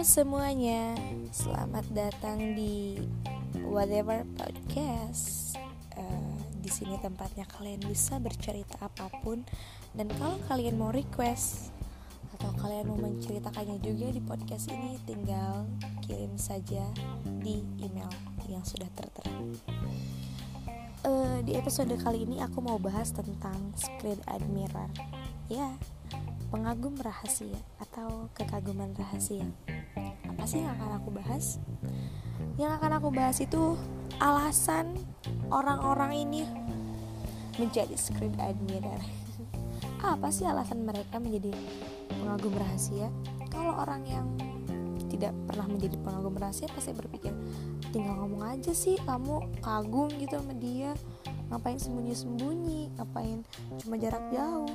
Semuanya, selamat datang di Whatever Podcast. Uh, di sini tempatnya kalian bisa bercerita apa pun dan kalau kalian mau request atau kalian mau menceritakannya juga di podcast ini, tinggal kirim saja di email yang sudah tertera. Uh, di episode kali ini aku mau bahas tentang screen admirer. Ya, pengagum rahasia atau kekaguman rahasia. Apa sih yang akan aku bahas? Yang akan aku bahas itu alasan orang-orang ini menjadi script admirer. Apa sih alasan mereka menjadi pengagum rahasia? Kalau orang yang tidak pernah menjadi pengagum rahasia pasti berpikir tinggal ngomong aja sih kamu kagum gitu sama dia ngapain sembunyi-sembunyi ngapain cuma jarak jauh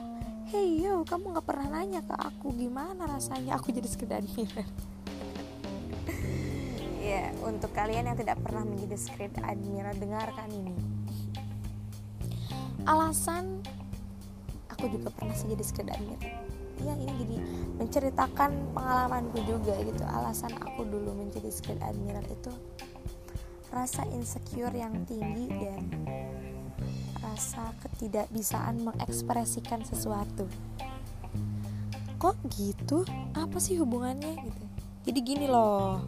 hey yo kamu nggak pernah nanya ke aku gimana rasanya aku jadi sekedar admirer ya untuk kalian yang tidak pernah menjadi script admirer dengarkan ini. Alasan aku juga pernah sih jadi script admirer ya ini jadi menceritakan pengalamanku juga gitu. Alasan aku dulu menjadi script admirer itu rasa insecure yang tinggi dan rasa ketidakbisaan mengekspresikan sesuatu. Kok gitu? Apa sih hubungannya? Gitu jadi gini loh.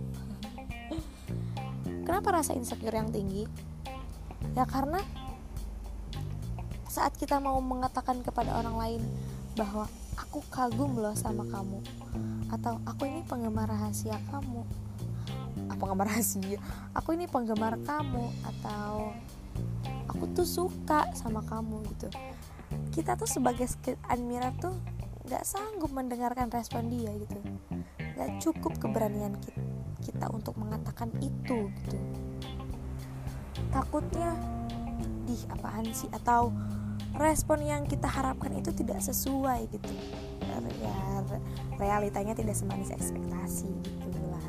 Kenapa rasa insecure yang tinggi? Ya karena saat kita mau mengatakan kepada orang lain bahwa aku kagum loh sama kamu atau aku ini penggemar rahasia kamu apa penggemar rahasia? Aku ini penggemar kamu atau aku tuh suka sama kamu gitu. Kita tuh sebagai admirer tuh nggak sanggup mendengarkan respon dia gitu nggak cukup keberanian kita, untuk mengatakan itu gitu. Takutnya di apaan sih? Atau respon yang kita harapkan itu tidak sesuai gitu. Ya realitanya tidak semanis ekspektasi gitu lah.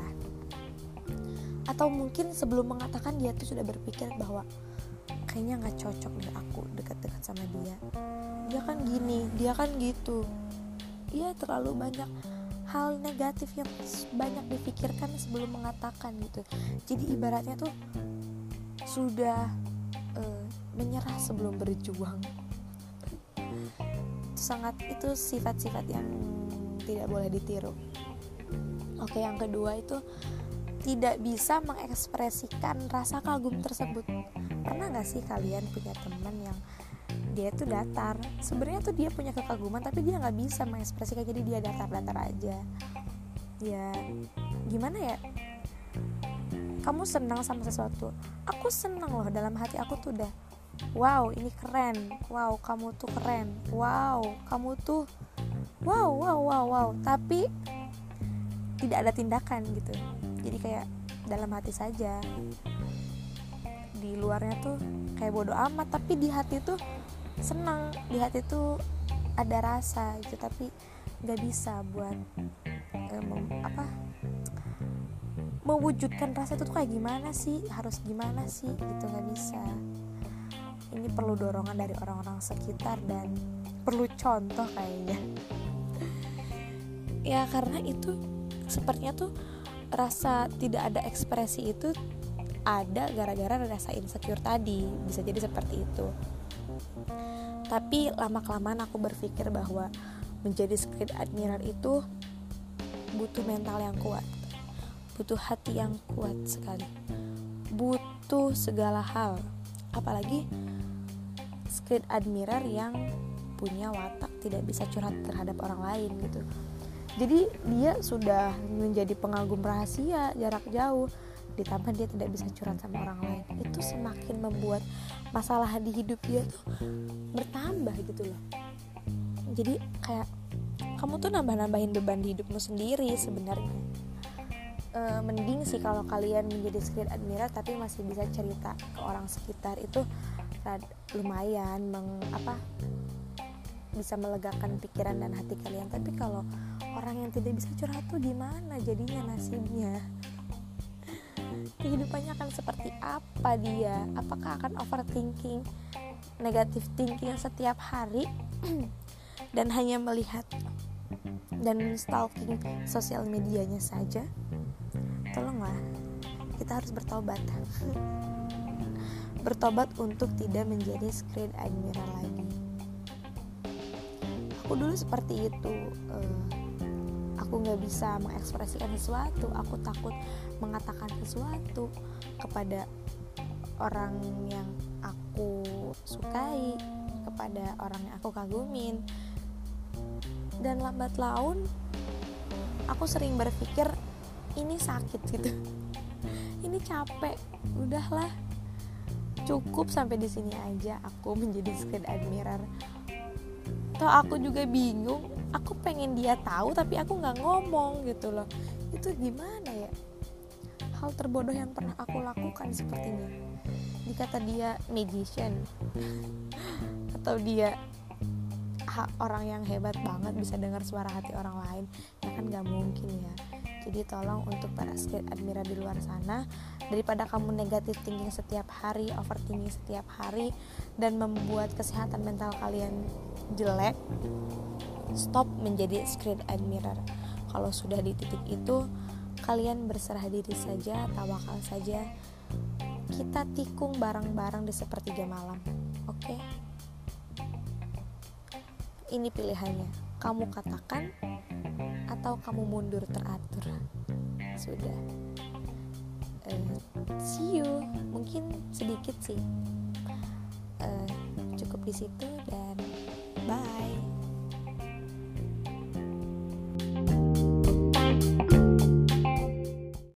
Atau mungkin sebelum mengatakan dia tuh sudah berpikir bahwa kayaknya nggak cocok deh aku dekat-dekat sama dia. Dia kan gini dia kan gitu. Iya terlalu banyak hal negatif yang banyak dipikirkan sebelum mengatakan gitu. Jadi ibaratnya tuh sudah uh, menyerah sebelum berjuang. Sangat itu sifat-sifat yang tidak boleh ditiru. Oke yang kedua itu tidak bisa mengekspresikan rasa kagum tersebut. Pernah nggak sih kalian punya teman yang dia tuh datar. Sebenarnya tuh dia punya kekaguman tapi dia nggak bisa mengekspresikan jadi dia datar-datar aja. Ya gimana ya? Kamu senang sama sesuatu? Aku senang loh dalam hati aku tuh udah wow ini keren. Wow kamu tuh keren. Wow kamu tuh wow wow wow wow. Tapi tidak ada tindakan gitu. Jadi kayak dalam hati saja. Di luarnya tuh kayak bodoh amat tapi di hati tuh senang di hati tuh ada rasa gitu tapi nggak bisa buat eh, mem, apa mewujudkan rasa itu tuh kayak gimana sih harus gimana sih gitu nggak bisa. Ini perlu dorongan dari orang-orang sekitar dan perlu contoh kayaknya. Ya karena itu sepertinya tuh rasa tidak ada ekspresi itu ada gara-gara rasa insecure tadi bisa jadi seperti itu tapi lama kelamaan aku berpikir bahwa menjadi script admirer itu butuh mental yang kuat butuh hati yang kuat sekali butuh segala hal. Apalagi script admirer yang punya watak tidak bisa curhat terhadap orang lain gitu. Jadi dia sudah menjadi pengagum rahasia jarak jauh ditambah dia tidak bisa curhat sama orang lain. Itu semakin membuat masalah di hidup dia tuh bertambah gitu loh. Jadi kayak kamu tuh nambah-nambahin beban di hidupmu sendiri sebenarnya. E, mending sih kalau kalian menjadi script admirer tapi masih bisa cerita ke orang sekitar itu lumayan meng, apa bisa melegakan pikiran dan hati kalian. Tapi kalau orang yang tidak bisa curhat tuh gimana jadinya nasibnya kehidupannya akan seperti apa dia? Apakah akan overthinking negatif thinking setiap hari? Dan hanya melihat dan stalking sosial medianya saja? Tolonglah kita harus bertobat. Bertobat untuk tidak menjadi screen admirer lagi. Aku dulu seperti itu uh, aku nggak bisa mengekspresikan sesuatu aku takut mengatakan sesuatu kepada orang yang aku sukai kepada orang yang aku kagumin. Dan lambat laun aku sering berpikir ini sakit gitu. Ini capek udahlah cukup sampai di sini aja aku menjadi screen admirer. Toh aku juga bingung aku pengen dia tahu tapi aku nggak ngomong gitu loh. Itu gimana ya? Hal terbodoh yang pernah aku lakukan sepertinya dikata dia magician. Atau dia orang yang hebat banget bisa dengar suara hati orang lain. Ya kan gak mungkin ya. Jadi tolong untuk para skate admirer di luar sana daripada kamu negatif thinking setiap hari overthinking setiap hari dan membuat kesehatan mental kalian jelek stop menjadi screen admirer kalau sudah di titik itu kalian berserah diri saja tawakal saja. Kita tikung bareng-bareng di sepertiga malam oke? Okay? ini pilihannya. Kamu katakan atau kamu mundur teratur? Sudah. Uh, see you. Mungkin sedikit sih. Uh, cukup di situ dan bye